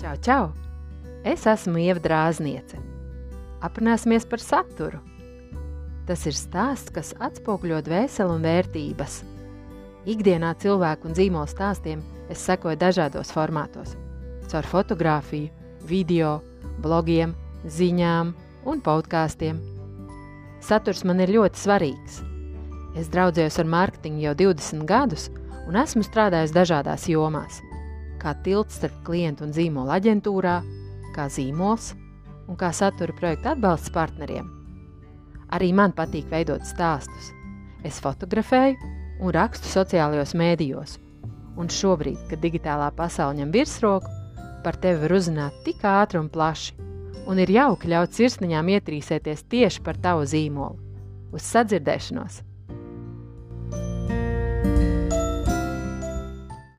Čau, čau! Es esmu Ieva Drāzniece. Aprunāsimies par saturu. Tas ir stāsts, kas atspoguļo dvēseli un vērtības. Ikdienā cilvēku un dzīvolu stāstiem es sekoju dažādos formātos - caur fotografiju, video, blogiem, ziņām un podkāstiem. Saturs man ir ļoti svarīgs. Es draudzējos ar mārketingu jau 20 gadus un esmu strādājis dažādās jomās kā tilts starp klientu un zīmola aģentūrā, kā zīmols un kā satura projekta atbalsts partneriem. Arī man patīk veidot stāstus. Es fotografēju un rakstu sociālajos mēdījos, un šobrīd, kad digitālā pasaule ņem virsroku, par tevi var uzzināt tik ātri un plaši, un ir jauki ļaut sirsniņām ietrīsēties tieši par tavu zīmolu. Uz sadzirdēšanos!